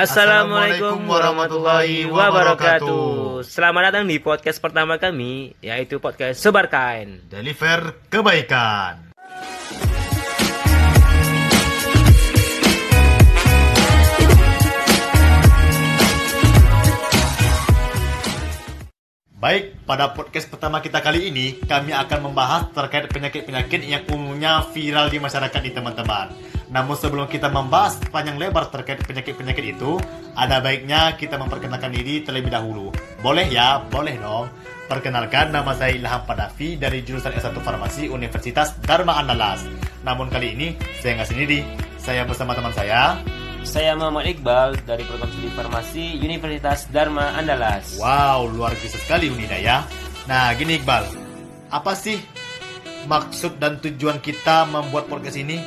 Assalamualaikum warahmatullahi wabarakatuh. Selamat datang di podcast pertama kami, yaitu podcast Sebarkan. Deliver kebaikan. Baik, pada podcast pertama kita kali ini, kami akan membahas terkait penyakit-penyakit yang umumnya viral di masyarakat nih teman-teman. Namun sebelum kita membahas panjang lebar terkait penyakit-penyakit itu, ada baiknya kita memperkenalkan diri terlebih dahulu. Boleh ya? Boleh dong. Perkenalkan, nama saya Ilham Padafi dari jurusan S1 Farmasi Universitas Dharma Andalas. Namun kali ini, saya nggak sendiri. Saya bersama teman saya, Saya Muhammad Iqbal dari program studi farmasi Universitas Dharma Andalas. Wow, luar biasa sekali Unida ya. Nah, gini Iqbal. Apa sih maksud dan tujuan kita membuat podcast ini?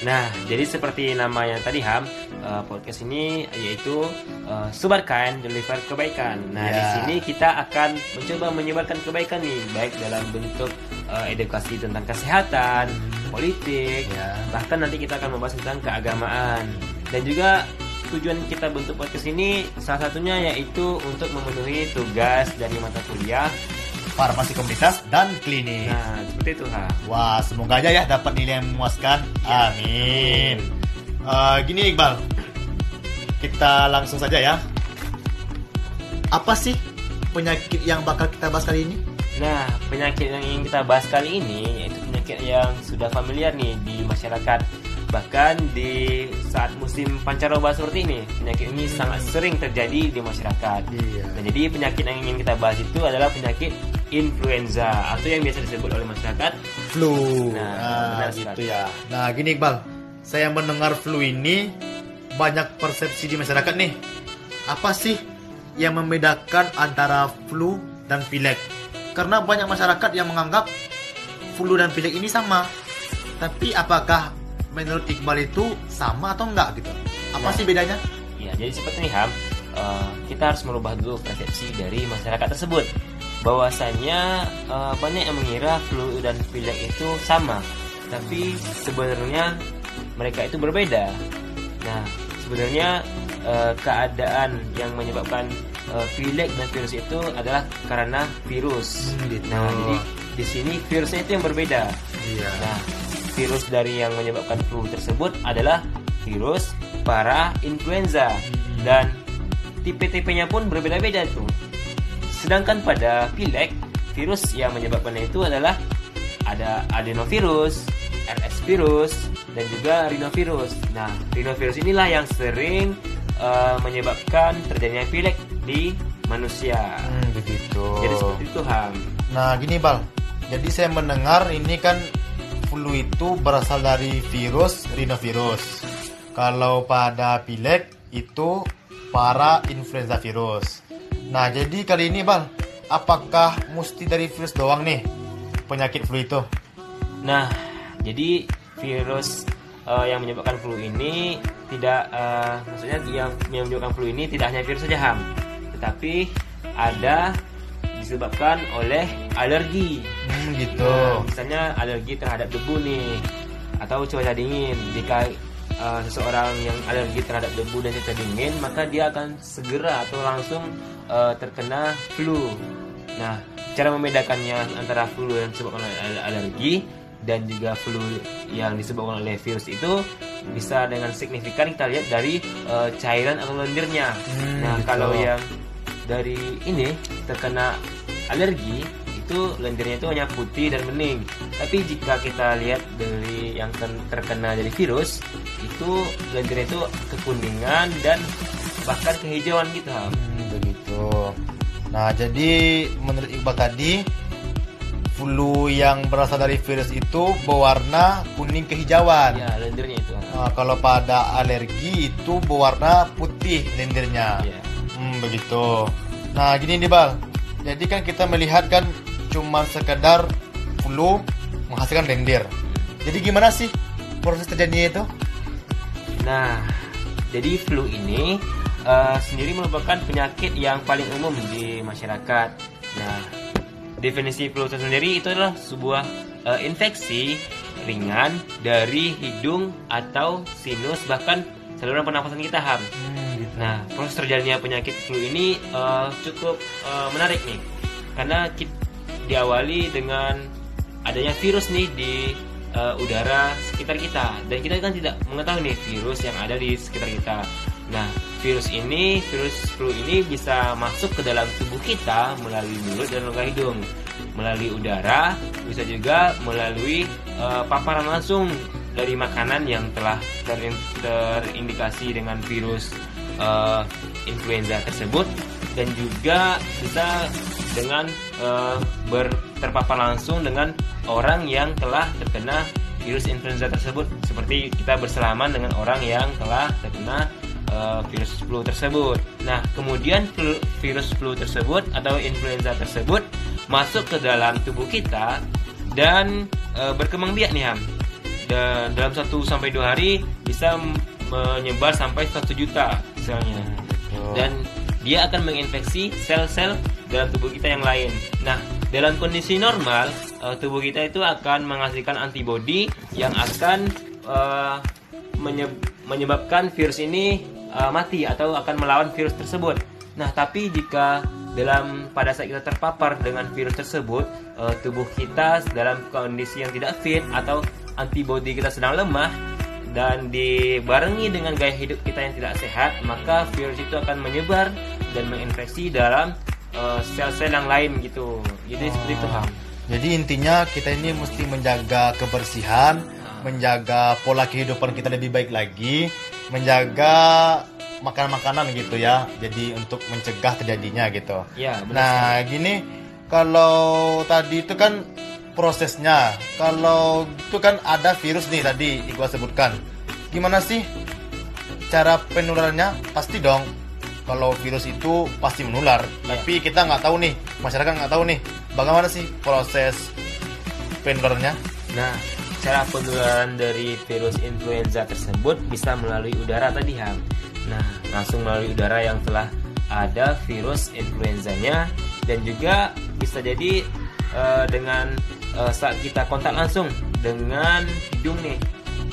Nah, jadi seperti namanya tadi Ham, eh, podcast ini yaitu eh, sebarkan deliver kebaikan. Nah, Ya. di sini kita akan mencoba menyebarkan kebaikan nih, baik dalam bentuk eh, edukasi tentang kesehatan, politik, Ya. bahkan nanti kita akan membahas tentang keagamaan. Dan juga tujuan kita bentuk podcast ini salah satunya yaitu untuk memenuhi tugas dari mata kuliah. Farmasi komunitas dan klinik. Nah, seperti itu ha. Wah, semoga aja ya dapat nilai yang memuaskan. Amin. Eh, gini Iqbal, kita langsung saja ya. Apa sih penyakit yang bakal kita bahas kali ini? Nah, penyakit yang ingin kita bahas kali ini yang sudah familiar nih di masyarakat. Bahkan di saat musim pancaroba seperti ini, penyakit ini sangat sering terjadi di masyarakat. Iya. Nah, jadi penyakit yang ingin kita bahas itu adalah penyakit influenza atau yang biasa disebut oleh masyarakat Flu. Nah, Nah, benar gitu ya. Nah, gini Iqbal, saya mendengar flu ini banyak persepsi di masyarakat nih. Apa sih yang membedakan antara flu dan pilek? Karena banyak masyarakat yang menganggap flu dan pilek ini sama. Tapi apakah menurut Iqbal itu sama atau enggak gitu? Apa Nah. sih bedanya? Ya, jadi seperti ini Ham, eh, kita harus merubah dulu persepsi dari masyarakat tersebut. Bahwasanya eh, banyak yang mengira flu dan pilek itu sama, tapi sebenarnya mereka itu berbeda. Nah, sebenarnya eh, keadaan yang menyebabkan eh, pilek dan virus itu adalah karena virus. Hmm, gitu. Nah, jadi di sini virusnya itu yang berbeda. Iya. Nah, virus dari yang menyebabkan flu tersebut adalah virus para influenza dan tipe-tipenya pun berbeda-beda tuh. Sedangkan pada pilek, virus yang menyebabkannya itu adalah ada adenovirus, RS virus, dan juga rhinovirus. Nah, rhinovirus inilah yang sering eh, menyebabkan terjadinya pilek di manusia. Hmm, begitu. Jadi seperti itu Ham. Nah, gini Bal. Jadi saya mendengar ini kan flu itu berasal dari virus rhinovirus. Kalau pada pilek itu para influenza virus. Nah, jadi kali ini Bal, apakah mesti dari virus doang nih penyakit flu itu? Nah, jadi virus eh, yang menyebabkan flu ini tidak eh, maksudnya yang menyebabkan flu ini tidak hanya virus saja ham, tetapi ada disebabkan oleh alergi. Hmm, gitu. Nah, misalnya alergi terhadap debu nih atau cuaca dingin. Jika eh, seseorang yang alergi terhadap debu dan cuaca dingin, maka dia akan segera atau langsung eh, terkena flu. Nah, cara membedakannya antara flu yang disebabkan oleh al- alergi dan juga flu yang disebabkan oleh virus itu bisa dengan signifikan kita lihat dari eh, cairan atau lendirnya. Hmm, nah, gitu. kalau yang dari ini terkena alergi itu lendirnya itu hanya putih dan bening. Tapi jika kita lihat dari yang ter- terkena dari virus itu lendirnya itu kekuningan dan bahkan kehijauan gitu. Hmm, begitu. Nah, jadi menurut Iqbal tadi flu yang berasal dari virus itu berwarna kuning kehijauan. Ya, lendirnya itu. Nah, kalau pada alergi itu berwarna putih lendirnya. Ya. Hmm, begitu. Nah, gini nih, Bal. Jadi kan kita melihat kan cuma sekedar flu menghasilkan lendir. Jadi gimana sih proses terjadinya itu? Nah, jadi flu ini eh, sendiri merupakan penyakit yang paling umum di masyarakat. Nah, definisi flu itu sendiri itu adalah sebuah eh, infeksi ringan dari hidung atau sinus bahkan saluran pernapasan kita ham. Hmm. Nah, proses terjadinya penyakit flu ini eh, cukup eh, menarik nih, karena kita diawali dengan adanya virus nih di eh, udara sekitar kita, dan kita kan tidak mengetahui nih virus yang ada di sekitar kita. Nah, virus ini, virus flu ini bisa masuk ke dalam tubuh kita melalui mulut dan rongga hidung, melalui udara, bisa juga melalui eh, paparan langsung dari makanan yang telah terin- terindikasi dengan virus eh, influenza tersebut dan juga bisa dengan eh, ber- terpapar langsung dengan orang yang telah terkena virus influenza tersebut seperti kita bersalaman dengan orang yang telah terkena eh, virus flu tersebut. Nah, kemudian flu- virus flu tersebut atau influenza tersebut masuk ke dalam tubuh kita dan eh, berkembang biak nih Ham. Dan dalam 1 sampai 2 hari bisa menyebar sampai 1 juta misalnya Gitu. dan dia akan menginfeksi sel-sel dalam tubuh kita yang lain. Nah, dalam kondisi normal, eh, tubuh kita itu akan menghasilkan antibodi yang akan menye- menyebabkan virus ini eh, mati atau akan melawan virus tersebut. Nah, tapi jika dalam pada saat kita terpapar dengan virus tersebut, eh, tubuh kita dalam kondisi yang tidak fit atau antibodi kita sedang lemah, dan dibarengi dengan gaya hidup kita yang tidak sehat, maka virus itu akan menyebar dan menginfeksi dalam eh, sel-sel yang lain gitu. Jadi seperti itu. Jadi intinya kita ini mesti menjaga kebersihan, menjaga pola kehidupan kita lebih baik lagi, menjaga makanan-makanan gitu ya. Jadi untuk mencegah terjadinya gitu. Ya, benar. Nah, gini kalau tadi itu kan prosesnya. Kalau itu kan ada virus nih tadi Iqbal sebutkan. Gimana sih cara penularannya? Pasti dong. Kalau virus itu pasti menular. Iya. Tapi kita nggak tahu nih, masyarakat nggak tahu nih, bagaimana sih proses penularannya? Nah, cara penularan dari virus influenza tersebut bisa melalui udara tadi Ham. Nah, langsung melalui udara yang telah ada virus influenzanya dan juga bisa jadi eh, dengan eh, saat kita kontak langsung dengan hidung nih.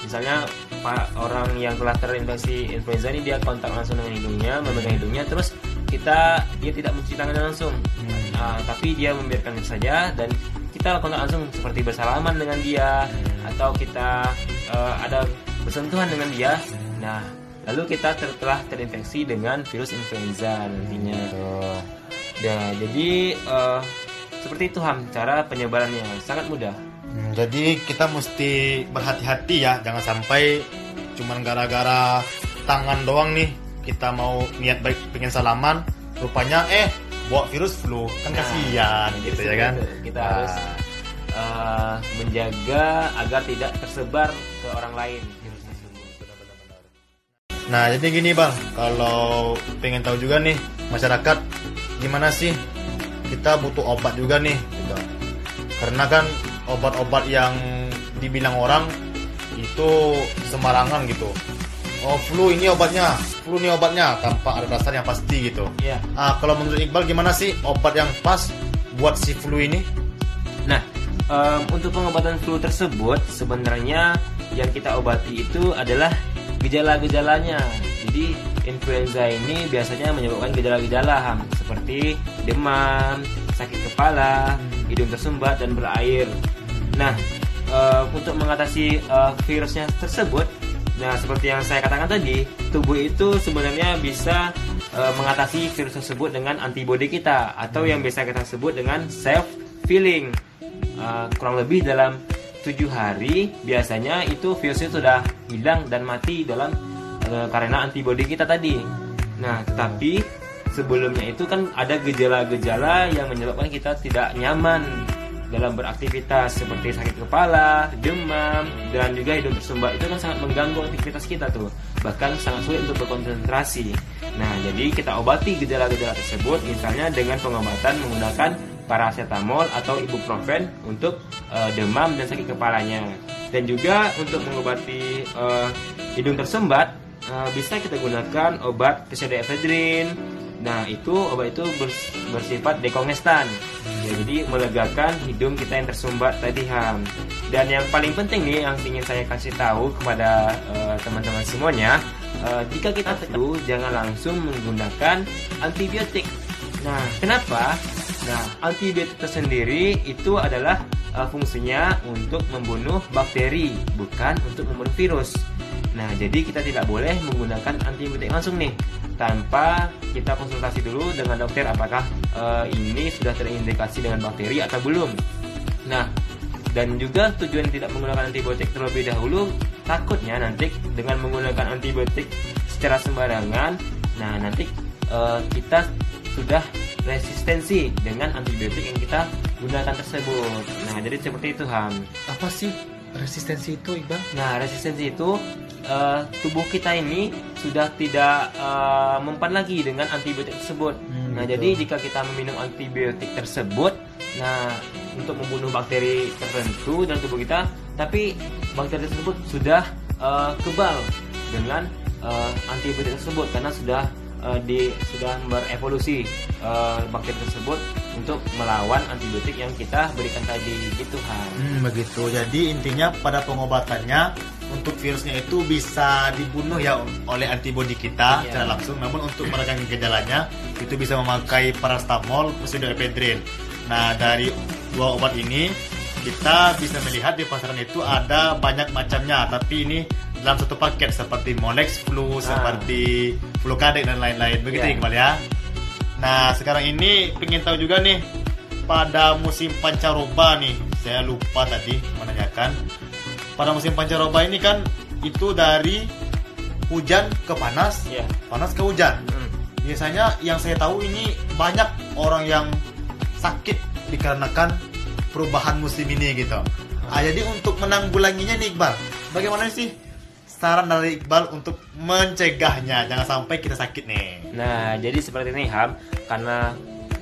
Misalnya pak orang yang telah terinfeksi influenza ini dia kontak langsung dengan hidungnya, memegang hidungnya terus kita dia tidak mencuci tangannya langsung. Ah, tapi dia membiarkan itu saja dan kita kontak langsung seperti bersalaman dengan dia atau kita eh, ada bersentuhan dengan dia. Nah, lalu kita ter- telah terinfeksi dengan virus influenza nantinya. Tuh. Nah, jadi eh, seperti itu Ham cara penyebarannya sangat mudah. Hmm, jadi kita mesti berhati-hati ya, jangan sampai cuman gara-gara tangan doang nih kita mau niat baik pengen salaman, rupanya eh bawa virus flu kan Nah, kasihan jadi gitu ya kan. itu. Kita Nah, harus eh, menjaga agar tidak tersebar ke orang lain. Nah jadi gini bang, kalau pengen tahu juga nih masyarakat gimana sih kita butuh obat juga nih, gitu. karena kan obat-obat yang dibilang orang itu sembarangan gitu. Oh flu ini obatnya, flu ini obatnya tanpa ada dasar yang pasti gitu. Ya. Ah kalau menurut Iqbal gimana sih obat yang pas buat si flu ini? Nah, em, untuk pengobatan flu tersebut sebenarnya yang kita obati itu adalah gejala-gejalanya. Jadi influenza ini biasanya menyebabkan gejala-gejala seperti demam, sakit kepala, hidung tersumbat dan berair. Nah, eh, untuk mengatasi eh, virusnya tersebut, nah seperti yang saya katakan tadi, tubuh itu sebenarnya bisa eh, mengatasi virus tersebut dengan antibodi kita atau yang biasa kita sebut dengan self feeling. Uh, kurang lebih dalam tujuh hari biasanya itu virusnya sudah hilang dan mati dalam uh, karena antibodi kita tadi. Nah, tetapi sebelumnya itu kan ada gejala-gejala yang menyebabkan kita tidak nyaman dalam beraktivitas seperti sakit kepala, demam, dan juga hidung tersumbat itu kan sangat mengganggu aktivitas kita tuh bahkan sangat sulit untuk berkonsentrasi. Nah, jadi kita obati gejala-gejala tersebut misalnya dengan pengobatan menggunakan paracetamol atau ibuprofen untuk eh, demam dan sakit kepalanya. Dan juga untuk mengobati eh, hidung tersumbat eh, bisa kita gunakan obat pseudoephedrine. Nah, itu obat itu bers- bersifat dekongestan. Ya, jadi melegakan hidung kita yang tersumbat tadi Ham. Dan yang paling penting nih yang ingin saya kasih tahu kepada eh, teman-teman semuanya, eh, jika kita flu jangan langsung menggunakan antibiotik. Nah, kenapa? Nah, antibiotik tersendiri itu adalah eh, fungsinya untuk membunuh bakteri, bukan untuk membunuh virus. Nah, jadi kita tidak boleh menggunakan antibiotik langsung nih tanpa kita konsultasi dulu dengan dokter apakah eh, ini sudah terindikasi dengan bakteri atau belum. Nah, dan juga tujuan tidak menggunakan antibiotik terlebih dahulu takutnya nanti dengan menggunakan antibiotik secara sembarangan nah nanti eh, kita sudah resistensi dengan antibiotik yang kita gunakan tersebut nah jadi seperti itu Ham Apa sih resistensi itu, Iqbal? nah resistensi itu eh, tubuh kita ini sudah tidak eh, mempan lagi dengan antibiotik tersebut Hmm, nah gitu. jadi jika kita meminum antibiotik tersebut nah untuk membunuh bakteri tertentu dalam tubuh kita tapi bakteri tersebut sudah eh, kebal dengan eh, antibiotik tersebut karena sudah eh, di sudah berevolusi eh, bakteri tersebut untuk melawan antibiotik yang kita berikan tadi gitu Han. Hmm, begitu. Jadi intinya pada pengobatannya untuk virusnya itu bisa dibunuh ya oleh antibodi kita Iya. secara langsung. Namun untuk meredam gejalanya itu bisa memakai paracetamol plus ephedrine. Nah dari dua obat ini kita bisa melihat di pasaran itu ada banyak macamnya. Tapi ini dalam satu paket seperti Molex Flu, seperti Flucadec dan lain-lain. Begitu Iya. Iqbal ya. Nah sekarang ini pengen tahu juga nih pada musim pancaroba nih saya lupa tadi menanyakan pada musim pancaroba ini kan itu dari hujan ke panas Iya. panas ke hujan Hmm. biasanya yang saya tahu ini banyak orang yang sakit dikarenakan perubahan musim ini gitu ah, jadi untuk menanggulanginya nih Iqbal bagaimana sih saran dari Iqbal untuk mencegahnya. Jangan sampai kita sakit nih. Nah, jadi seperti ini Ham, karena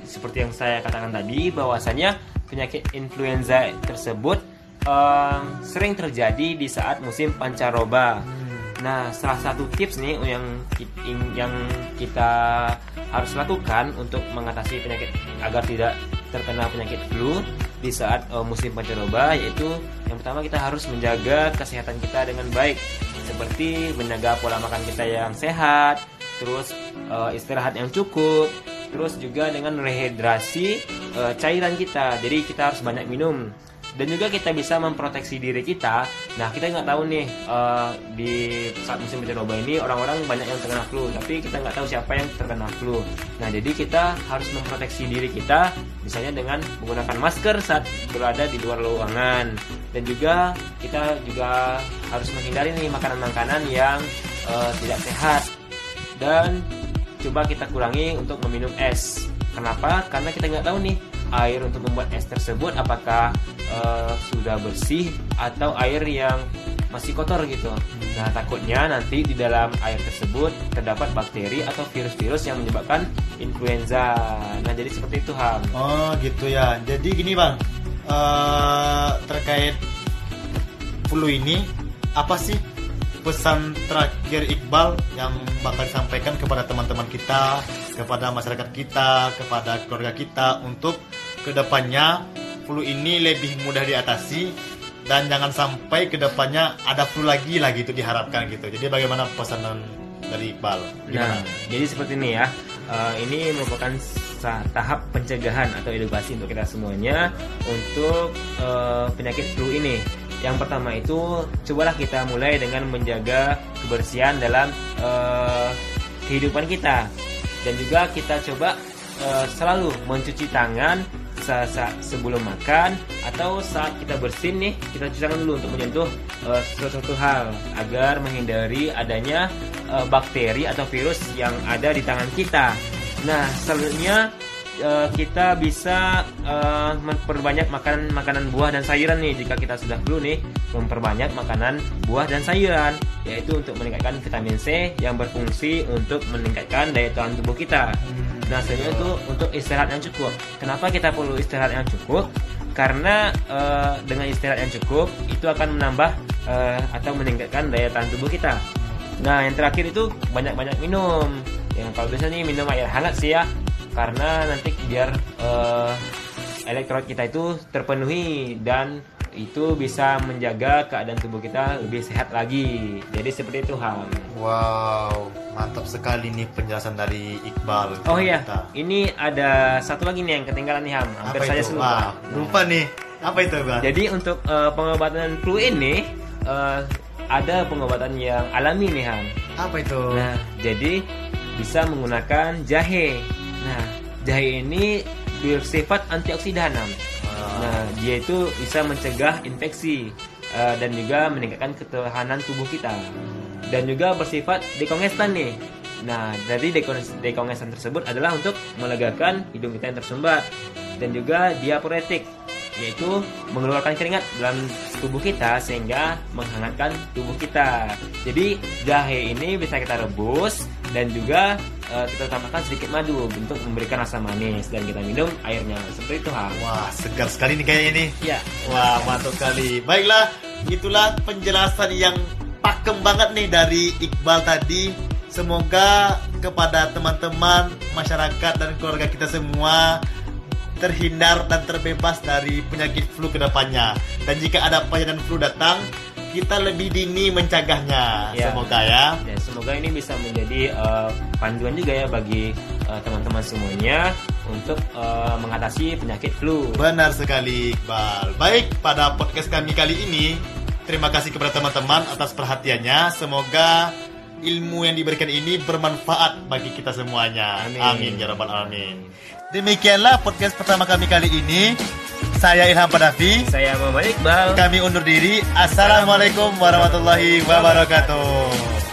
seperti yang saya katakan tadi bahwasanya penyakit influenza tersebut eh, sering terjadi di saat musim pancaroba. Nah, salah satu tips nih yang yang kita harus lakukan untuk mengatasi penyakit agar tidak terkena penyakit flu di saat eh, musim pancaroba yaitu yang pertama kita harus menjaga kesehatan kita dengan baik seperti menjaga pola makan kita yang sehat, terus eh, istirahat yang cukup, terus juga dengan rehidrasi eh, cairan kita. Jadi kita harus banyak minum dan juga kita bisa memproteksi diri kita. Nah kita nggak tahu nih eh, di saat musim pancaroba ini orang-orang banyak yang terkena flu, tapi kita nggak tahu siapa yang terkena flu. Nah jadi kita harus memproteksi diri kita, misalnya dengan menggunakan masker saat berada di luar ruangan, dan juga kita juga harus menghindari nih makanan-makanan yang eh, tidak sehat dan coba kita kurangi untuk meminum es. Kenapa? Karena kita nggak tahu nih air untuk membuat es tersebut apakah eh, sudah bersih atau air yang masih kotor gitu. Nah takutnya nanti di dalam air tersebut terdapat bakteri atau virus-virus yang menyebabkan influenza. Nah jadi seperti itu Ham. Oh gitu ya. Jadi gini bang, eh terkait flu ini apa sih pesan terakhir Iqbal yang bakal disampaikan kepada teman-teman kita, kepada masyarakat kita, kepada keluarga kita untuk ke depannya flu ini lebih mudah diatasi dan jangan sampai ke depannya ada flu lagi lah gitu diharapkan gitu. Jadi bagaimana pesanan dari Iqbal? Nah, Gimana? jadi seperti ini ya. Eh, ini merupakan tahap pencegahan atau edukasi untuk kita semuanya untuk eh, penyakit flu ini. Yang pertama itu cobalah kita mulai dengan menjaga kebersihan dalam eh, kehidupan kita dan juga kita coba eh, selalu mencuci tangan sa- sa- sebelum makan atau saat kita bersin nih kita cuci tangan dulu untuk menyentuh eh, sesuatu hal agar menghindari adanya bakteri atau virus yang ada di tangan kita. Nah, selanjutnya eh, kita bisa eh, memperbanyak makanan makanan buah dan sayuran nih jika kita sudah flu nih memperbanyak makanan buah dan sayuran yaitu untuk meningkatkan vitamin C yang berfungsi untuk meningkatkan daya tahan tubuh kita. Nah, selanjutnya itu untuk istirahat yang cukup. Kenapa kita perlu istirahat yang cukup? Karena eh, dengan istirahat yang cukup itu akan menambah eh, atau meningkatkan daya tahan tubuh kita. Nah, yang terakhir itu banyak-banyak minum. Yang kalau biasa nih minum air hangat sih ya, karena nanti biar eh, elektrolit kita itu terpenuhi dan itu bisa menjaga keadaan tubuh kita lebih sehat lagi. Jadi seperti itu Ham. Wow, mantap sekali nih penjelasan dari Iqbal. Oh iya, Kita. ini ada satu lagi nih yang ketinggalan nih Ham. Hampir Apa saja itu? lupa. Wah, lupa nih. Apa itu, Bang? Jadi untuk eh, pengobatan flu ini eh, ada pengobatan yang alami nih Ham. Apa itu? Nah, jadi bisa menggunakan jahe. Nah, jahe ini bersifat antioksidan. Ah, Nah, dia itu bisa mencegah infeksi eh, dan juga meningkatkan ketahanan tubuh kita. Dan juga bersifat dekongestan nih. Nah, dari dekon- dekongestan tersebut adalah untuk melegakan hidung kita yang tersumbat dan juga diaporetik yaitu mengeluarkan keringat dalam tubuh kita sehingga menghangatkan tubuh kita. Jadi jahe ini bisa kita rebus dan juga eh, kita tambahkan sedikit madu untuk memberikan rasa manis dan kita minum airnya seperti itu ha. Wah, segar sekali nih kayak ini. Ya. Wah, mantap sekali. Baiklah, itulah penjelasan yang pakem banget nih dari Iqbal tadi. Semoga kepada teman-teman, masyarakat dan keluarga kita semua terhindar dan terbebas dari penyakit flu ke depannya. Dan jika ada varian flu datang, kita lebih dini mencegahnya. Ya. Semoga ya. Dan semoga ini bisa menjadi eh, panduan juga ya bagi eh, teman-teman semuanya untuk eh, mengatasi penyakit flu. Benar sekali, Iqbal. Baik, pada podcast kami kali ini, terima kasih kepada teman-teman atas perhatiannya. Semoga ilmu yang diberikan ini bermanfaat bagi kita semuanya. Amin. Amin, ya rabbal alamin. Demikianlah podcast pertama kami kali ini. Saya Ilham Padafi. Saya Muhammad Iqbal. Kami undur diri. Assalamualaikum warahmatullahi wabarakatuh.